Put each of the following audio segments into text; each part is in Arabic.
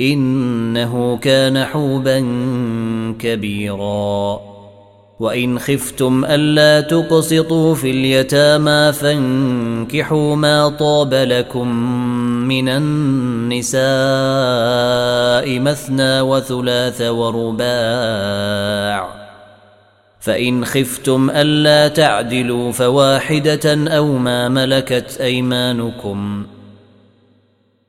إنه كان حوبا كبيرا. وإن خفتم ألا تقسطوا في اليتامى فانكحوا ما طاب لكم من النساء مثنى وثلاث ورباع. فإن خفتم ألا تعدلوا فواحدة أو ما ملكت أيمانكم.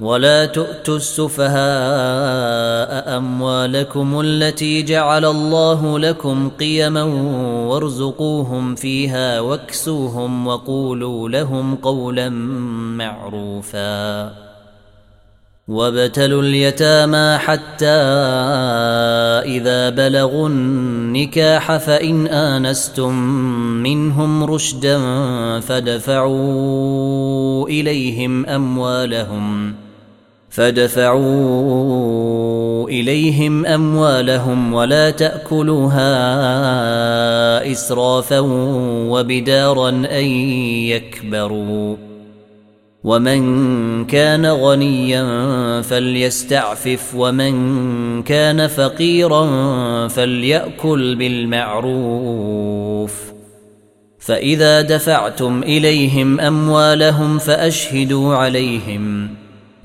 ولا تؤتوا السفهاء أموالكم التي جعل الله لكم قيما وارزقوهم فيها واكسوهم وقولوا لهم قولا معروفا وابتلوا اليتامى حتى إذا بلغوا النكاح فإن آنستم منهم رشدا فدفعوا إليهم أموالهم فدفعوا إليهم أموالهم ولا تأكلوها إسرافا وبدارا أن يكبروا ومن كان غنيا فليستعفف ومن كان فقيرا فليأكل بالمعروف فإذا دفعتم إليهم أموالهم فأشهدوا عليهم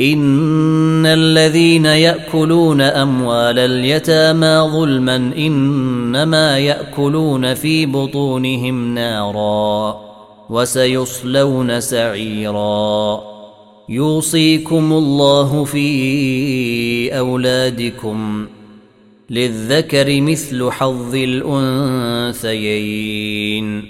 ان الذين ياكلون اموال اليتامى ظلما انما ياكلون في بطونهم نارا وسيصلون سعيرا يوصيكم الله في اولادكم للذكر مثل حظ الانثيين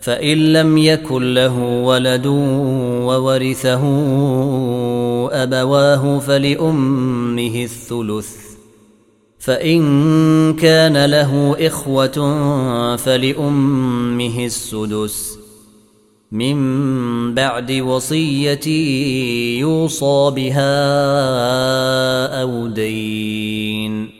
فإن لم يكن له ولد وورثه أبواه فلأمه الثلث. فإن كان له إخوة فلأمه السدس. من بعد وصية يوصى بها أو دين.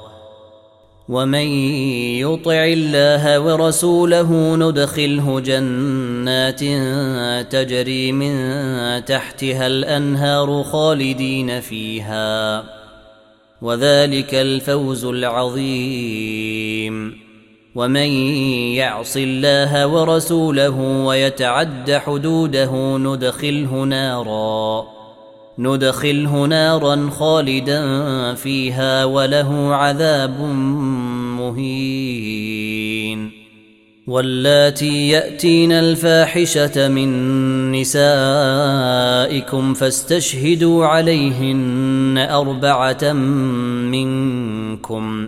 ومن يطع الله ورسوله ندخله جنات تجري من تحتها الأنهار خالدين فيها. وذلك الفوز العظيم. ومن يعص الله ورسوله ويتعد حدوده ندخله نارا. ندخله نارا خالدا فيها وله عذاب مهين. واللاتي يأتين الفاحشة من نسائكم فاستشهدوا عليهن أربعة منكم.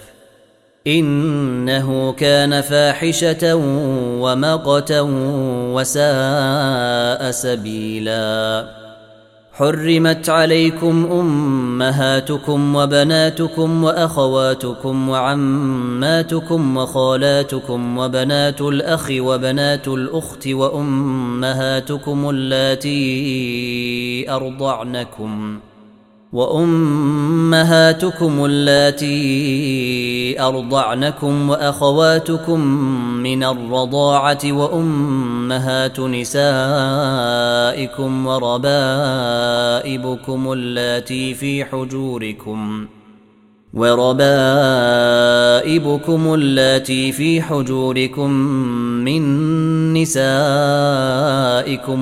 إنه كان فاحشة ومقتا وساء سبيلا. حرمت عليكم أمهاتكم وبناتكم وأخواتكم وعماتكم وخالاتكم وبنات الأخ وبنات الأخت وأمهاتكم اللاتي أرضعنكم. وأمهاتكم اللاتي أرضعنكم وأخواتكم من الرضاعة وأمهات نسائكم وربائبكم اللاتي في حجوركم وربائبكم اللاتي في حجوركم من نسائكم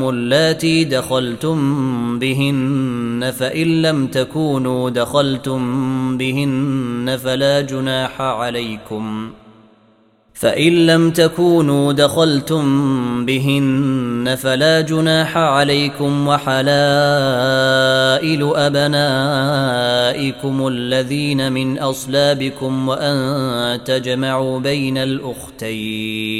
اللاتي دخلتم بهن فإن لم تكونوا دخلتم بهن فلا جناح عليكم ۖ فإن لم تكونوا دخلتم بهن فلا جناح عليكم وحلائل أبنائكم الذين من أصلابكم وأن تجمعوا بين الأختين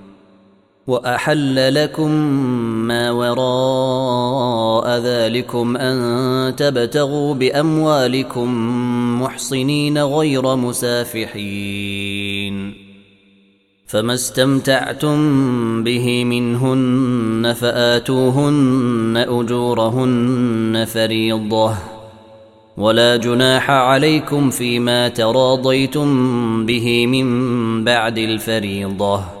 وأحل لكم ما وراء ذلكم أن تبتغوا بأموالكم محصنين غير مسافحين. فما استمتعتم به منهن فآتوهن أجورهن فريضة. ولا جناح عليكم فيما تراضيتم به من بعد الفريضة.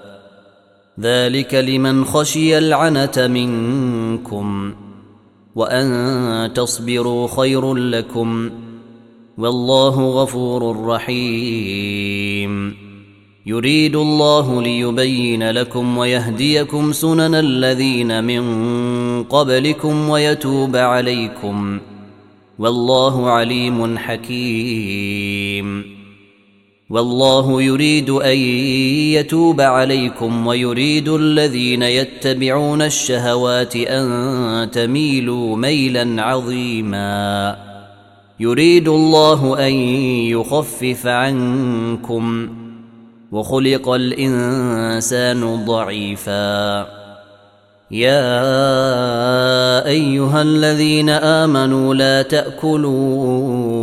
ذلك لمن خشي العنة منكم وأن تصبروا خير لكم والله غفور رحيم. يريد الله ليبين لكم ويهديكم سنن الذين من قبلكم ويتوب عليكم والله عليم حكيم. والله يريد أن يتوب عليكم ويريد الذين يتبعون الشهوات أن تميلوا ميلا عظيما. يريد الله أن يخفف عنكم وخلق الإنسان ضعيفا. يا أيها الذين آمنوا لا تأكلوا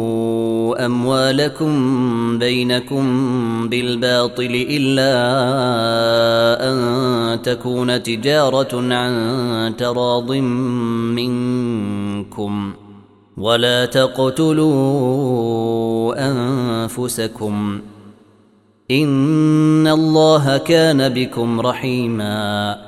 أموالكم بينكم بالباطل إلا أن تكون تجارة عن تراض منكم ولا تقتلوا أنفسكم إن الله كان بكم رحيماً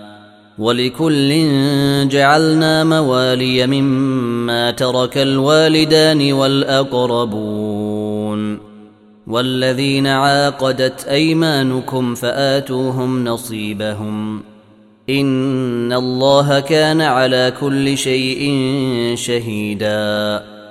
ولكل جعلنا موالي مما ترك الوالدان والأقربون والذين عاقدت أيمانكم فآتوهم نصيبهم إن الله كان على كل شيء شهيدا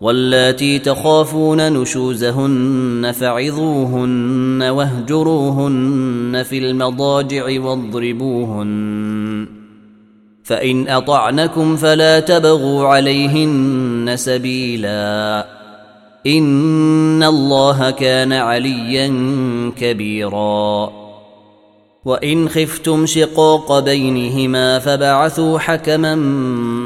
واللاتي تخافون نشوزهن فعظوهن واهجروهن في المضاجع واضربوهن. فإن أطعنكم فلا تبغوا عليهن سبيلا. إن الله كان عليا كبيرا. وإن خفتم شقاق بينهما فبعثوا حكما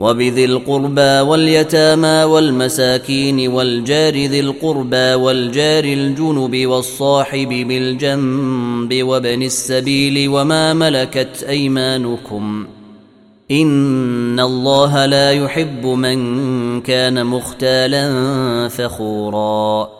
وبذي القربى واليتامى والمساكين والجار ذي القربى والجار الجنب والصاحب بالجنب وابن السبيل وما ملكت أيمانكم إن الله لا يحب من كان مختالا فخورا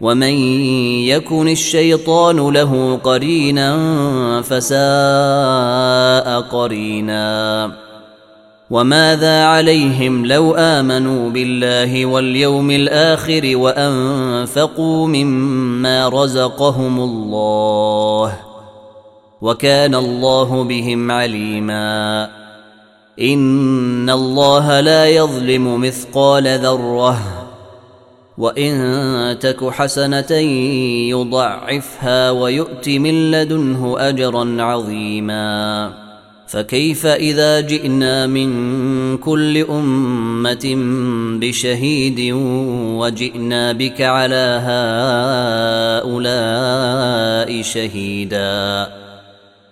ومن يكن الشيطان له قرينا فساء قرينا. وماذا عليهم لو آمنوا بالله واليوم الآخر وأنفقوا مما رزقهم الله وكان الله بهم عليما. إن الله لا يظلم مثقال ذرة وان تك حسنه يضعفها ويؤت من لدنه اجرا عظيما فكيف اذا جئنا من كل امه بشهيد وجئنا بك على هؤلاء شهيدا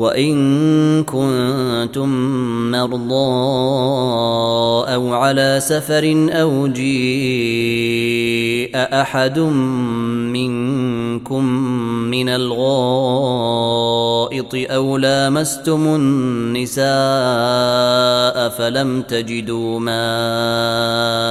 وإن كنتم مرضى أو على سفر أو جيء أحد منكم من الغائط أو لامستم النساء فلم تجدوا ماء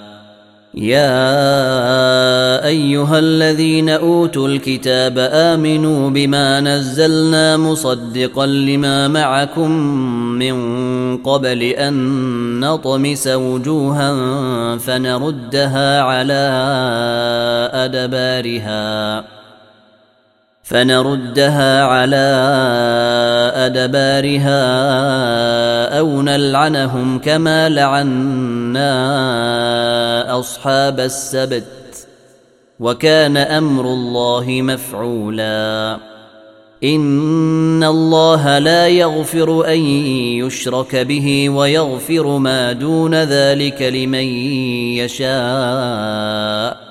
يا أيها الذين أوتوا الكتاب آمنوا بما نزلنا مصدقا لما معكم من قبل أن نطمس وجوها فنردها على أدبارها. فنردها على أدبارها أو نلعنهم كما لعنا أصحاب السبت وكان أمر الله مفعولا. إن الله لا يغفر أن يشرك به ويغفر ما دون ذلك لمن يشاء.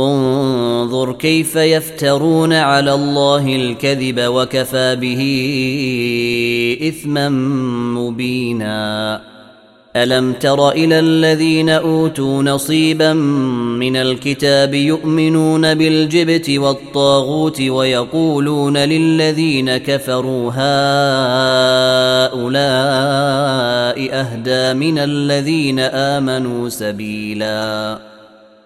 انظر كيف يفترون على الله الكذب وكفى به إثما مبينا. ألم تر إلى الذين أوتوا نصيبا من الكتاب يؤمنون بالجبت والطاغوت ويقولون للذين كفروا هؤلاء أهدى من الذين آمنوا سبيلا.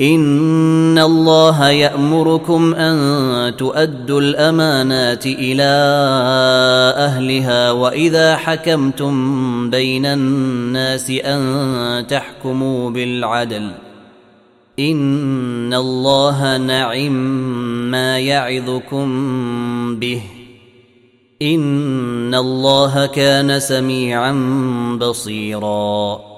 ان الله يامركم ان تؤدوا الامانات إلى اهلها واذا حكمتم بين الناس ان تحكموا بالعدل ان الله نعم ما يعظكم به ان الله كان سميعا بصيرا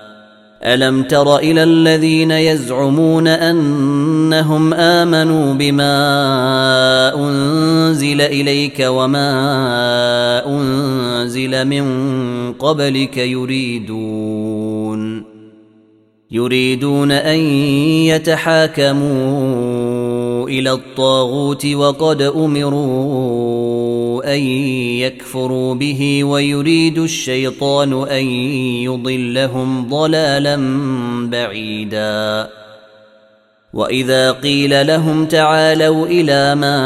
ألم تر إلى الذين يزعمون أنهم آمنوا بما أنزل إليك وما أنزل من قبلك يريدون يريدون أن إلى الطاغوت وقد أمروا أن يكفروا به ويريد الشيطان أن يضلهم ضلالا بعيدا. وإذا قيل لهم تعالوا إلى ما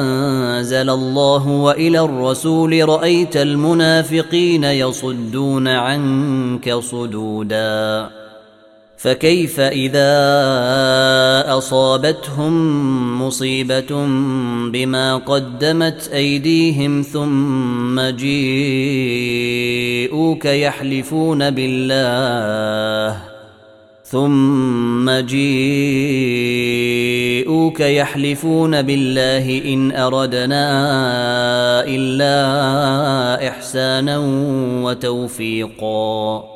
أنزل الله وإلى الرسول رأيت المنافقين يصدون عنك صدودا. فكيف إذا أصابتهم مصيبة بما قدمت أيديهم ثم جيءوك يحلفون بالله ثم جيءوك يحلفون بالله إن أردنا إلا إحسانا وتوفيقا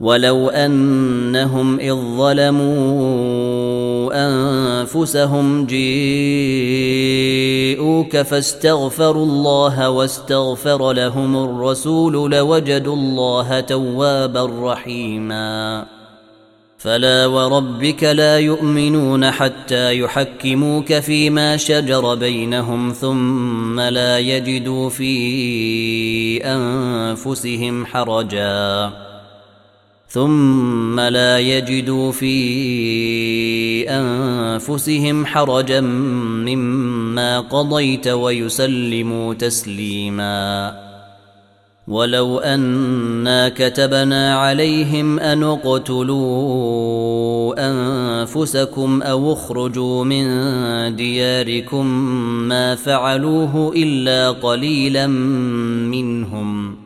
ولو انهم اذ ظلموا انفسهم جيءوك فاستغفروا الله واستغفر لهم الرسول لوجدوا الله توابا رحيما فلا وربك لا يؤمنون حتى يحكموك فيما شجر بينهم ثم لا يجدوا في انفسهم حرجا ثم لا يجدوا في أنفسهم حرجا مما قضيت ويسلموا تسليما. ولو أنا كتبنا عليهم أن اقتلوا أنفسكم أو اخرجوا من دياركم ما فعلوه إلا قليلا منهم.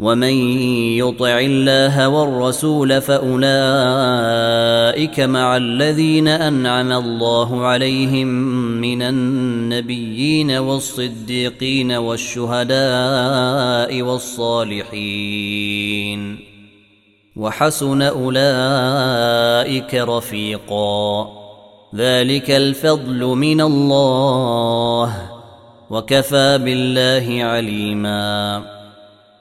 ومن يطع الله والرسول فاولئك مع الذين انعم الله عليهم من النبيين والصديقين والشهداء والصالحين وحسن اولئك رفيقا ذلك الفضل من الله وكفى بالله عليما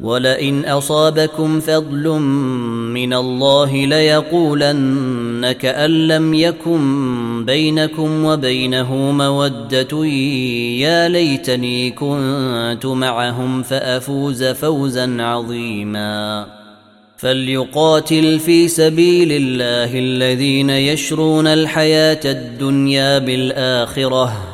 ولئن أصابكم فضل من الله ليقولن كان لم يكن بينكم وبينه مودة يا ليتني كنت معهم فأفوز فوزا عظيما. فليقاتل في سبيل الله الذين يشرون الحياة الدنيا بالآخرة.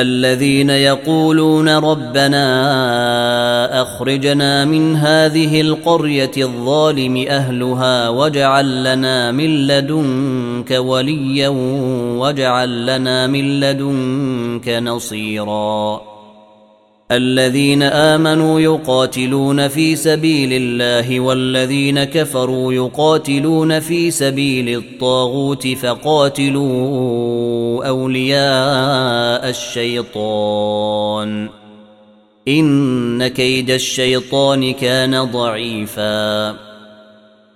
الذين يقولون ربنا أخرجنا من هذه القرية الظالم أهلها واجعل لنا من لدنك وليا واجعل لنا من لدنك نصيرا. الذين آمنوا يقاتلون في سبيل الله والذين كفروا يقاتلون في سبيل الطاغوت فقاتلوا أولياء الشيطان. إن كيد الشيطان كان ضعيفا.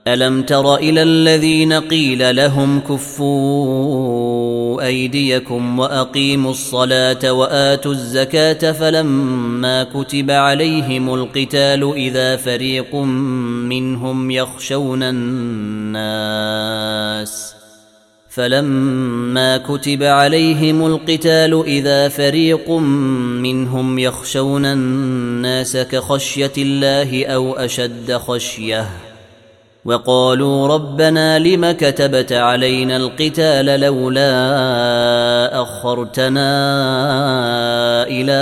ألم تر إلى الذين قيل لهم كفوا أيديكم وأقيموا الصلاة وآتوا الزكاة فلما كتب عليهم القتال إذا فريق منهم يخشون الناس. فلما كتب عليهم القتال إذا فريق منهم يخشون الناس كخشية الله أو أشد خشية. وقالوا ربنا لم كتبت علينا القتال لولا أخرتنا إلى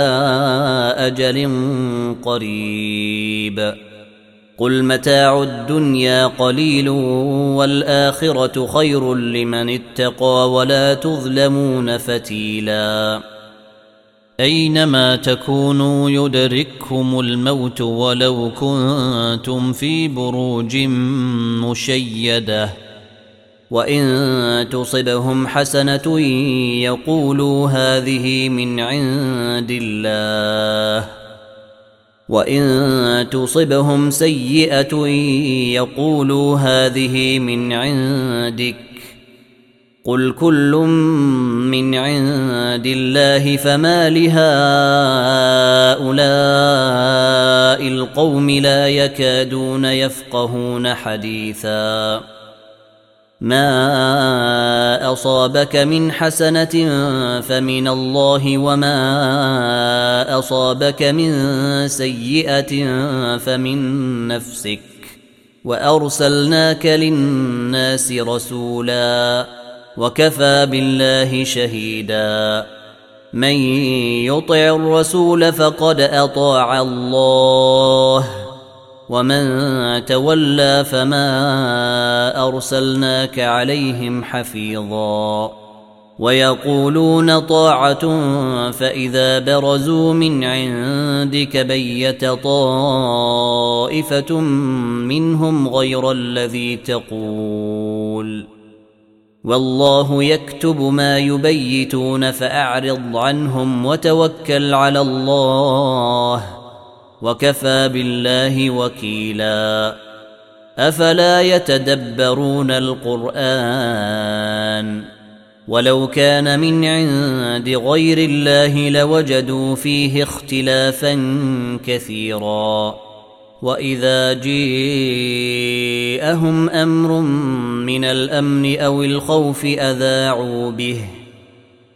أجل قريب. قل متاع الدنيا قليل والاخره خير لمن اتقى ولا تظلمون فتيلا اينما تكونوا يدرككم الموت ولو كنتم في بروج مشيده وان تصبهم حسنه يقولوا هذه من عند الله وان تصبهم سيئه يقولوا هذه من عندك قل كل من عند الله فما لهؤلاء القوم لا يكادون يفقهون حديثا ما اصابك من حسنه فمن الله وما اصابك من سيئه فمن نفسك وارسلناك للناس رسولا وكفى بالله شهيدا من يطع الرسول فقد اطاع الله ومن تولى فما ارسلناك عليهم حفيظا ويقولون طاعه فاذا برزوا من عندك بيت طائفه منهم غير الذي تقول والله يكتب ما يبيتون فاعرض عنهم وتوكل على الله وكفى بالله وكيلا. أفلا يتدبرون القرآن؟ ولو كان من عند غير الله لوجدوا فيه اختلافا كثيرا. وإذا جيءهم أمر من الأمن أو الخوف أذاعوا به.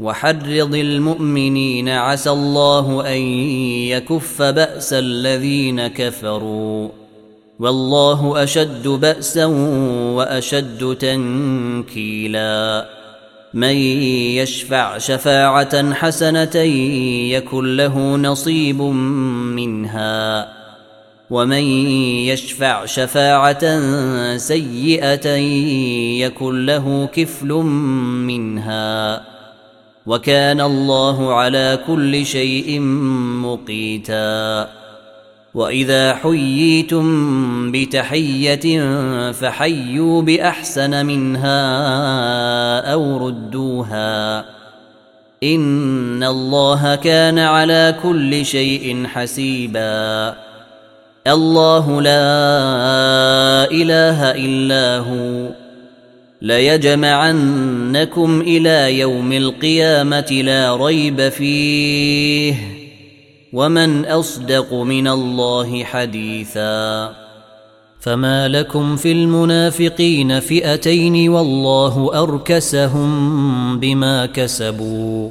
وحرض المؤمنين عسى الله أن يكف بأس الذين كفروا والله أشد بأسا وأشد تنكيلا من يشفع شفاعة حسنة يكن له نصيب منها ومن يشفع شفاعة سيئة يكن له كفل منها وكان الله على كل شيء مقيتا. وإذا حييتم بتحية فحيوا بأحسن منها أو ردوها. إن الله كان على كل شيء حسيبا. الله لا إله إلا هو. ليجمعنكم إلى يوم القيامه لا ريب فيه ومن اصدق من الله حديثا فما لكم في المنافقين فئتين والله اركسهم بما كسبوا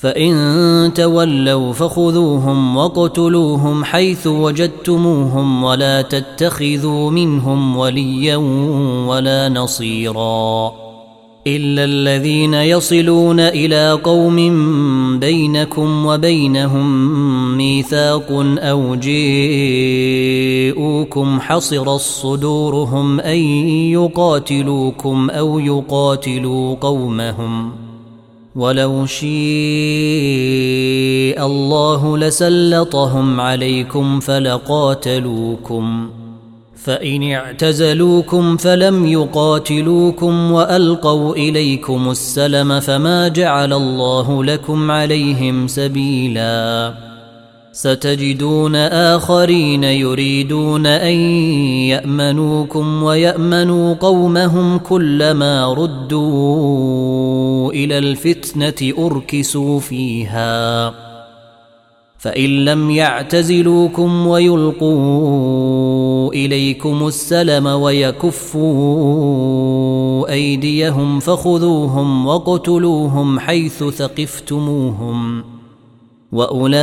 فإن تولوا فخذوهم واقتلوهم حيث وجدتموهم ولا تتخذوا منهم وليا ولا نصيرا إلا الذين يصلون إلى قوم بينكم وبينهم ميثاق أو جيءوكم حصر صدورهم أن يقاتلوكم أو يقاتلوا قومهم ولو شيء الله لسلطهم عليكم فلقاتلوكم. فإن اعتزلوكم فلم يقاتلوكم وألقوا إليكم السلم فما جعل الله لكم عليهم سبيلا. ستجدون آخرين يريدون أن يأمنوكم ويأمنوا قومهم كلما ردوا إلى الفتنة أركسوا فيها. فإن لم يعتزلوكم ويلقوا إليكم السلم ويكفوا أيديهم فخذوهم واقتلوهم حيث ثقفتموهم. وأولئكم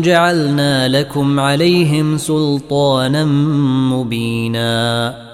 جعلنا لكم عليهم سلطانا مبينا.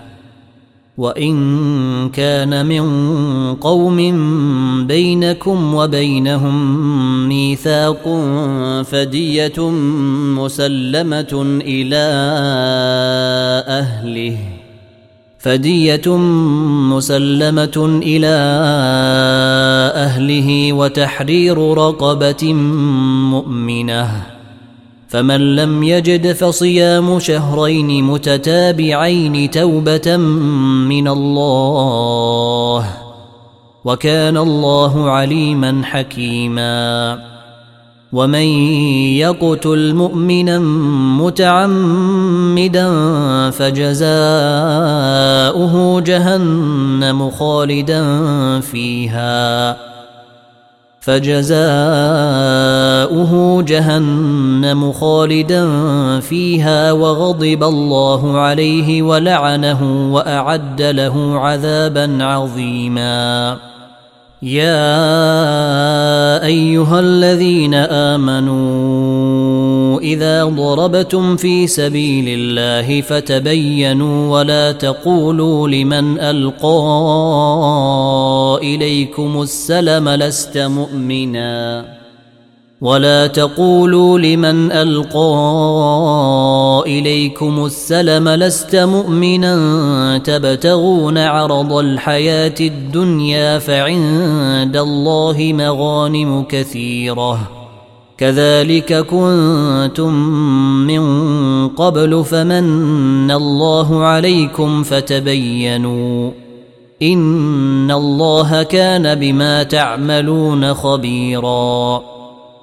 وإن كان من قوم بينكم وبينهم ميثاق فدية مسلمة إلى أهله فدية مسلمة إلى أهله وتحرير رقبة مؤمنة فمن لم يجد فصيام شهرين متتابعين توبة من الله وكان الله عليما حكيما. ومن يقتل مؤمنا متعمدا فجزاؤه جهنم خالدا فيها. فجزاؤه جهنم خالدا فيها وغضب الله عليه ولعنه وأعد له عذابا عظيما. يا أيها الذين آمنوا إذا ضربتم في سبيل الله فتبينوا ولا تقولوا لمن ألقى إليكم السلم لست مؤمنا. ولا تقولوا لمن القى اليكم السلم لست مؤمنا تبتغون عرض الحياة الدنيا فعند الله مغانم كثيره. كذلك كنتم من قبل فمن الله عليكم فتبينوا. ان الله كان بما تعملون خبيرا.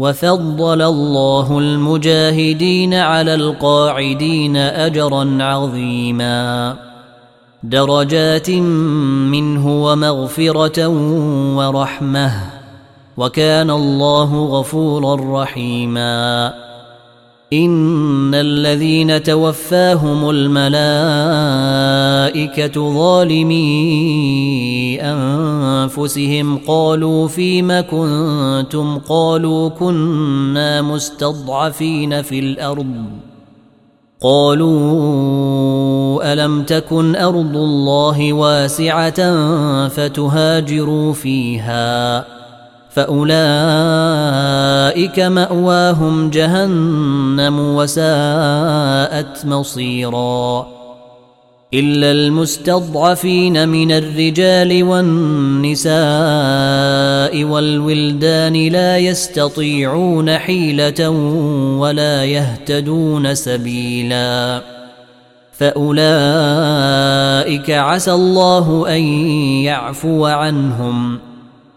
وفضل الله المجاهدين على القاعدين أجرا عظيما. درجات منه ومغفرة ورحمة. وكان الله غفورا رحيما. ان الذين توفاهم الملائكه ظالمي انفسهم قالوا فيم كنتم قالوا كنا مستضعفين في الأرض قالوا الم تكن ارض الله واسعه فتهاجروا فيها فأولئك مأواهم جهنم وساءت مصيرا. إلا المستضعفين من الرجال والنساء والولدان لا يستطيعون حيلة ولا يهتدون سبيلا. فأولئك عسى الله أن يعفو عنهم.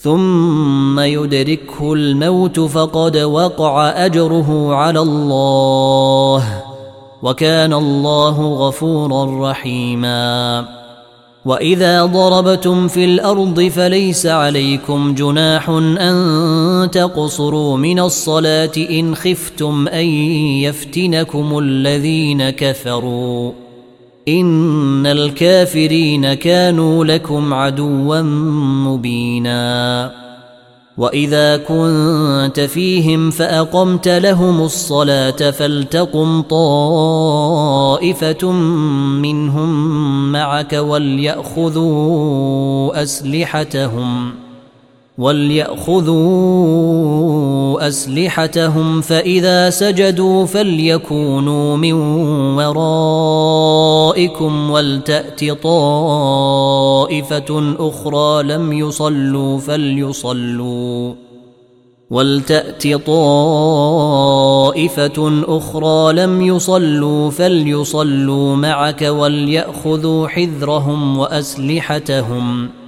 ثم يدركه الموت فقد وقع أجره على الله وكان الله غفورا رحيما. وإذا ضربتم في الأرض فليس عليكم جناح أن تقصروا من الصلاة إن خفتم أن يفتنكم الذين كفروا. إن الكافرين كانوا لكم عدوا مبينا. وإذا كنت فيهم فأقمت لهم الصلاة فلتقم طائفة منهم معك وليأخذوا أسلحتهم. وليأخذوا أسلحتهم فإذا سجدوا فليكونوا من ورائكم ولتأت طائفة أخرى لم يصلوا فليصلوا ولتأت طائفة أخرى لم يصلوا فليصلوا معك وليأخذوا حذرهم وأسلحتهم ۖ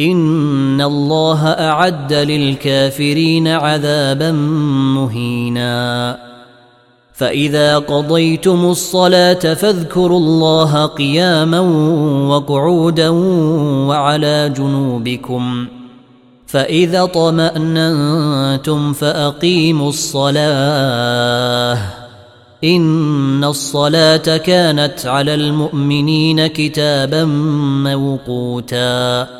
ان الله اعد للكافرين عذابا مهينا. فاذا قضيتم الصلاه فاذكروا الله قياما وقعودا وعلى جنوبكم. فاذا طماننتم فاقيموا الصلاه. ان الصلاه كانت على المؤمنين كتابا موقوتا.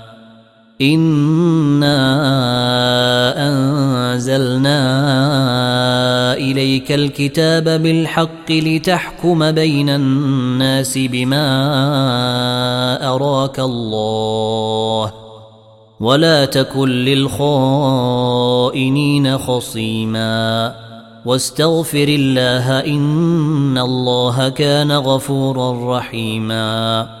انا انزلنا اليك الكتاب بالحق لتحكم بين الناس بما اراك الله ولا تكن للخائنين خصيما واستغفر الله ان الله كان غفورا رحيما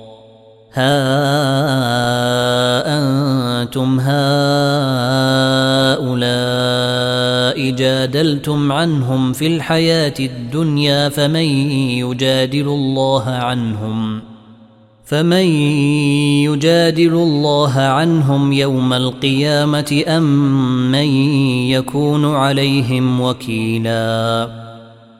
ها أنتم هؤلاء جادلتم عنهم في الحياة الدنيا فمن يجادل الله عنهم؟ فمن يجادل الله عنهم يوم القيامة أم من يكون عليهم وكيلا؟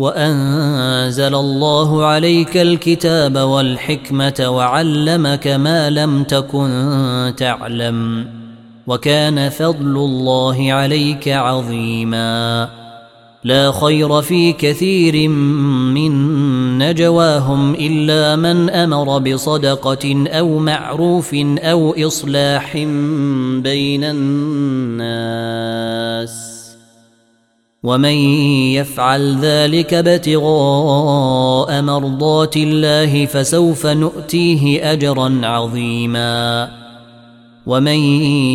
وأنزل الله عليك الكتاب والحكمة وعلمك ما لم تكن تعلم وكان فضل الله عليك عظيما لا خير في كثير من نجواهم إلا من أمر بصدقة أو معروف أو إصلاح بين الناس ومن يفعل ذلك ابتغاء مرضات الله فسوف نؤتيه اجرا عظيما ومن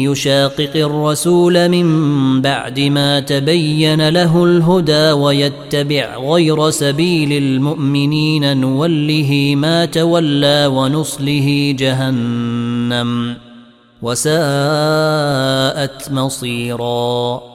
يشاقق الرسول من بعد ما تبين له الهدى ويتبع غير سبيل المؤمنين نوله ما تولى ونصله جهنم وساءت مصيرا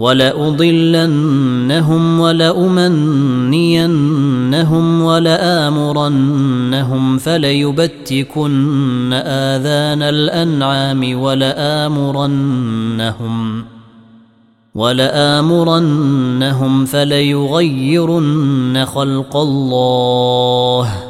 ولأضلنهم ولأمنينهم ولآمرنهم فليبتكن آذان الأنعام ولآمرنهم ولآمرنهم فليغيرن خلق الله ۖ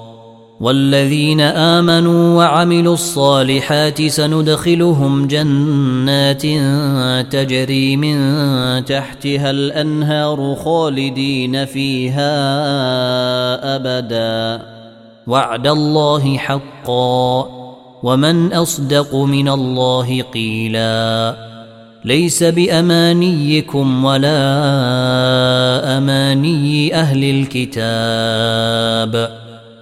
والذين آمنوا وعملوا الصالحات سندخلهم جنات تجري من تحتها الأنهار خالدين فيها أبدا. وعد الله حقا. ومن أصدق من الله قيلا. ليس بأمانيكم ولا أماني أهل الكتاب.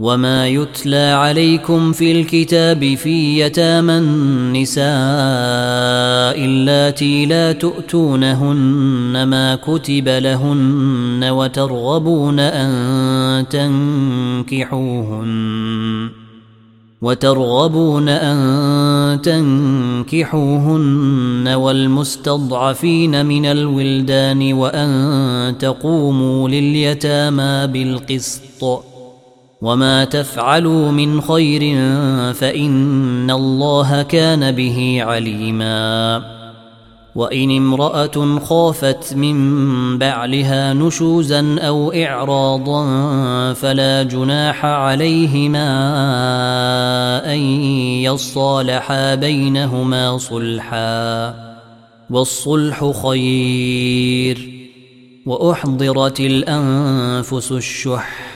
وما يتلى عليكم في الكتاب في يتامى النساء اللاتي لا تؤتونهن ما كتب لهن وترغبون أن تنكحوهن وترغبون أن تنكحوهن والمستضعفين من الولدان وأن تقوموا لليتامى بالقسط وما تفعلوا من خير فان الله كان به عليما وان امراه خافت من بعلها نشوزا أو اعراضا فلا جناح عليهما ان يصالحا بينهما صلحا والصلح خير واحضرت الانفس الشح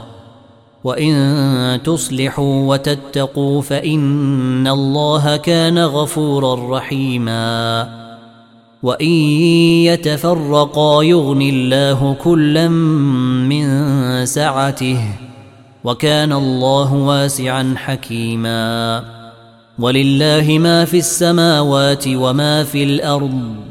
وان تصلحوا وتتقوا فان الله كان غفورا رحيما وان يتفرقا يغني الله كلا من سعته وكان الله واسعا حكيما ولله ما في السماوات وما في الأرض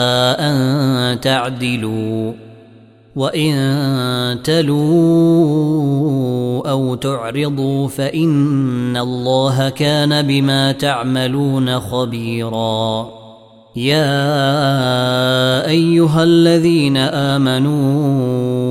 تعدلوا وإن تلوا أو تعرضوا فإن الله كان بما تعملون خبيرا يا أيها الذين آمنوا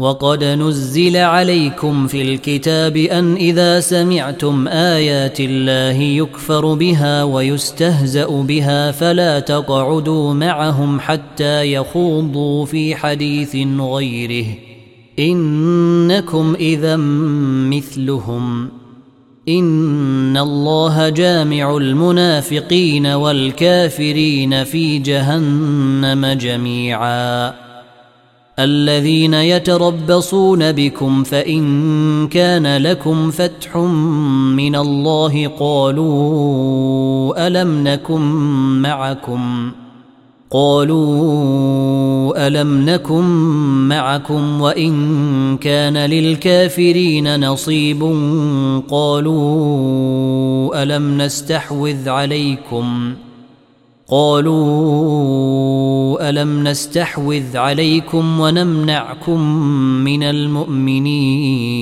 وقد نزل عليكم في الكتاب أن إذا سمعتم آيات الله يكفر بها ويستهزأ بها فلا تقعدوا معهم حتى يخوضوا في حديث غيره. إنكم إذا مثلهم. إن الله جامع المنافقين والكافرين في جهنم جميعا. الذين يتربصون بكم فإن كان لكم فتح من الله قالوا ألم نكن معكم قالوا ألم نكن معكم وإن كان للكافرين نصيب قالوا ألم نستحوذ عليكم قالوا ألم نستحوذ عليكم ونمنعكم من المؤمنين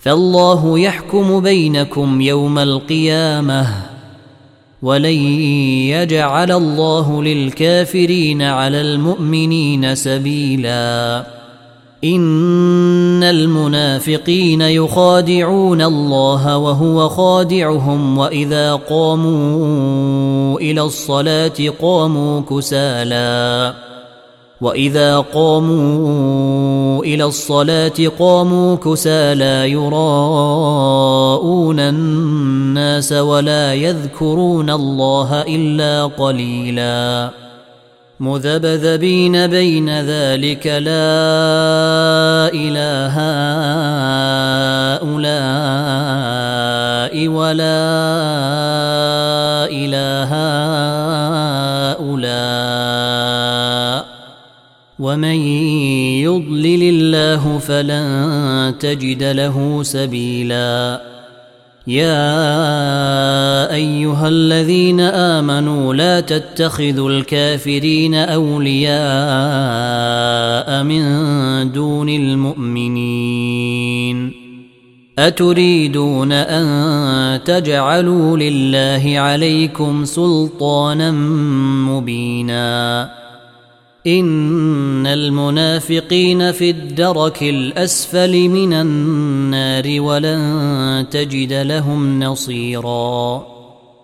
فالله يحكم بينكم يوم القيامة ولن يجعل الله للكافرين على المؤمنين سبيلا إن المنافقين يخادعون الله وهو خادعهم وإذا قاموا إلى الصلاة قاموا كسالى وإذا قاموا إلى الصلاة قاموا كسالى يراءون الناس ولا يذكرون الله إلا قليلا. مذبذبين بين ذلك لا إله هؤلاء. ولا اله هؤلاء ومن يضلل الله فلن تجد له سبيلا. يا أيها الذين آمنوا لا تتخذوا الكافرين أولياء من دون المؤمنين. أتريدون أن تجعلوا لله عليكم سلطانا مبينا؟ إن المنافقين في الدرك الأسفل من النار ولن تجد لهم نصيرا.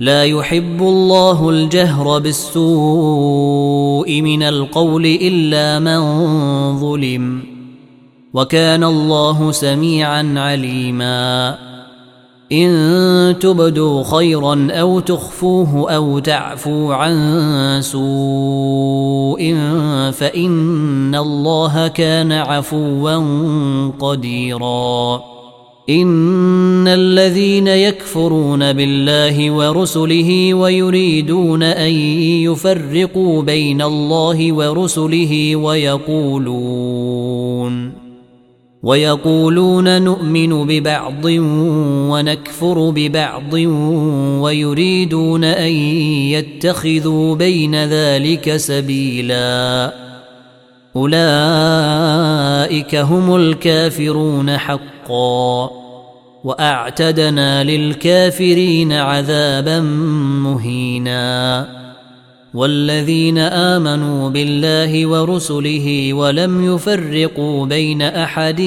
لا يحب الله الجهر بالسوء من القول إلا من ظلم وكان الله سميعا عليما. إن تبدوا خيرا أو تخفوه أو تعفوا عن سوء فإن الله كان عفوا قديرا. إن الذين يكفرون بالله ورسله ويريدون أن يفرقوا بين الله ورسله ويقولون ويقولون نؤمن ببعض ونكفر ببعض ويريدون أن يتخذوا بين ذلك سبيلا أولئك هم الكافرون حقا وأعتدنا للكافرين عذابا مهينا. والذين آمنوا بالله ورسله ولم يفرقوا بين أحد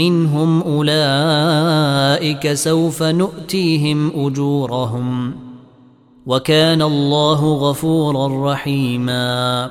منهم أولئك سوف نؤتيهم أجورهم. وكان الله غفورا رحيما.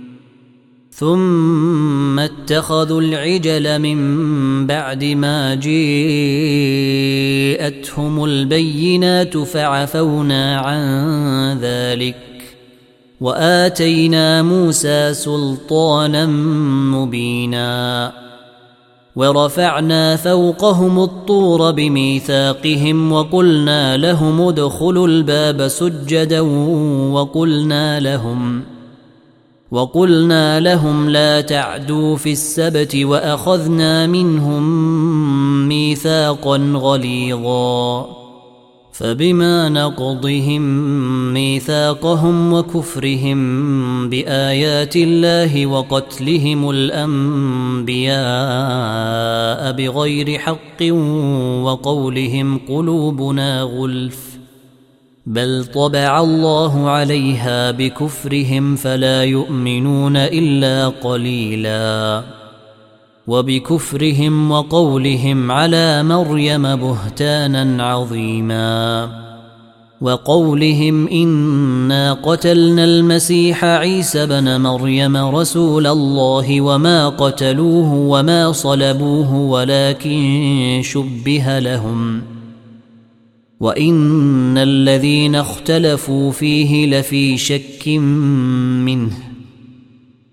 ثم اتخذوا العجل من بعد ما جيءتهم البينات فعفونا عن ذلك وآتينا موسى سلطانا مبينا ورفعنا فوقهم الطور بميثاقهم وقلنا لهم ادخلوا الباب سجدا وقلنا لهم وقلنا لهم لا تعدوا في السبت وأخذنا منهم ميثاقا غليظا فبما نقضهم ميثاقهم وكفرهم بآيات الله وقتلهم الأنبياء بغير حق وقولهم قلوبنا غلف بل طبع الله عليها بكفرهم فلا يؤمنون إلا قليلا. وبكفرهم وقولهم على مريم بهتانا عظيما. وقولهم إنا قتلنا المسيح عيسى بن مريم رسول الله وما قتلوه وما صلبوه ولكن شبه لهم. وان الذين اختلفوا فيه لفي شك منه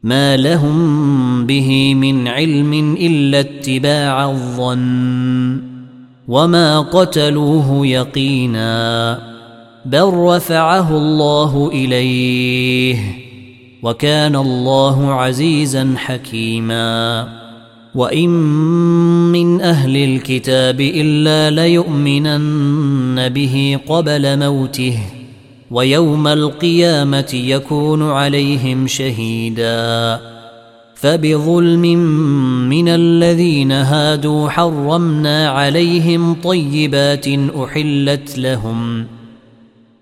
ما لهم به من علم الا اتباع الظن وما قتلوه يقينا بل رفعه الله اليه وكان الله عزيزا حكيما وان من أهل الكتاب الا ليؤمنن به قبل موته ويوم القيامه يكون عليهم شهيدا فبظلم من الذين هادوا حرمنا عليهم طيبات احلت لهم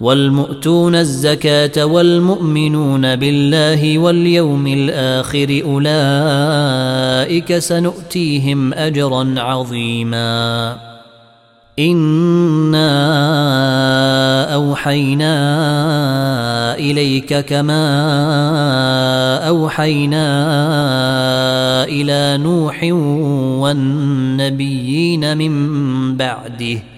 والمؤتون الزكاة والمؤمنون بالله واليوم الآخر أولئك سنؤتيهم أجرا عظيما. إنا أوحينا إليك كما أوحينا إلى نوح والنبيين من بعده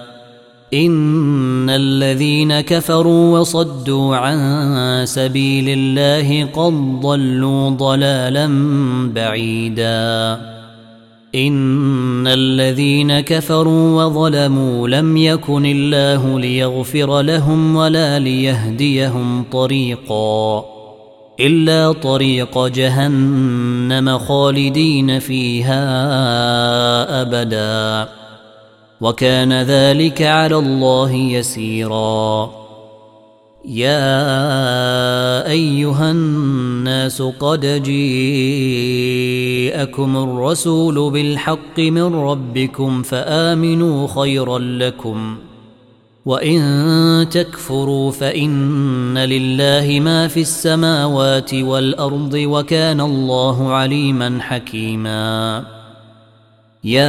إن الذين كفروا وصدوا عن سبيل الله قد ضلوا ضلالا بعيدا. إن الذين كفروا وظلموا لم يكن الله ليغفر لهم ولا ليهديهم طريقا. إلا طريق جهنم خالدين فيها أبدا. وكان ذلك على الله يسيرا. يا أيها الناس قد جيءكم الرسول بالحق من ربكم فآمنوا خيرا لكم. وإن تكفروا فإن لله ما في السماوات والأرض وكان الله عليما حكيما. يا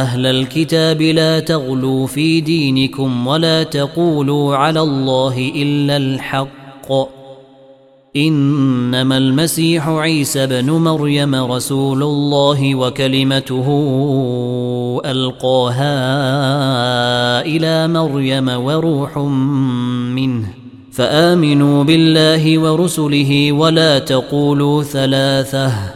أهل الكتاب لا تغلوا في دينكم ولا تقولوا على الله الا الحق انما المسيح عيسى بن مريم رسول الله وكلمته القاها إلى مريم وروح منه فامنوا بالله ورسله ولا تقولوا ثلاثة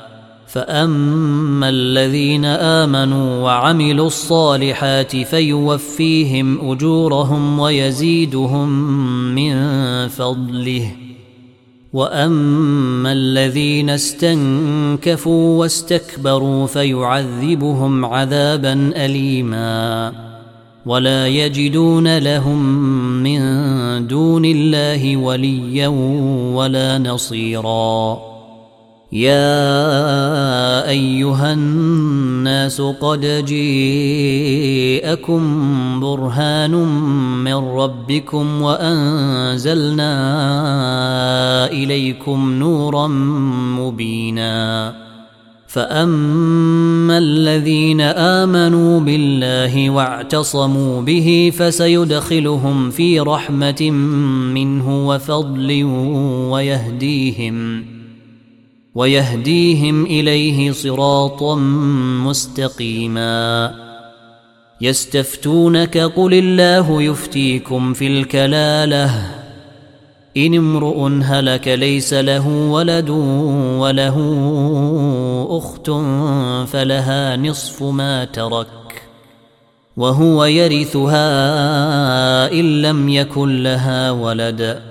فاما الذين امنوا وعملوا الصالحات فيوفيهم اجورهم ويزيدهم من فضله واما الذين استنكفوا واستكبروا فيعذبهم عذابا اليما ولا يجدون لهم من دون الله وليا ولا نصيرا يا أيها الناس قد جيءكم برهان من ربكم وأنزلنا إليكم نورا مبينا. فأما الذين آمنوا بالله واعتصموا به فسيدخلهم في رحمة منه وفضل ويهديهم. ويهديهم إليه صراطا مستقيما. يستفتونك قل الله يفتيكم في الكلالة. إن امرؤ هلك ليس له ولد وله أخت فلها نصف ما ترك. وهو يرثها إن لم يكن لها ولد.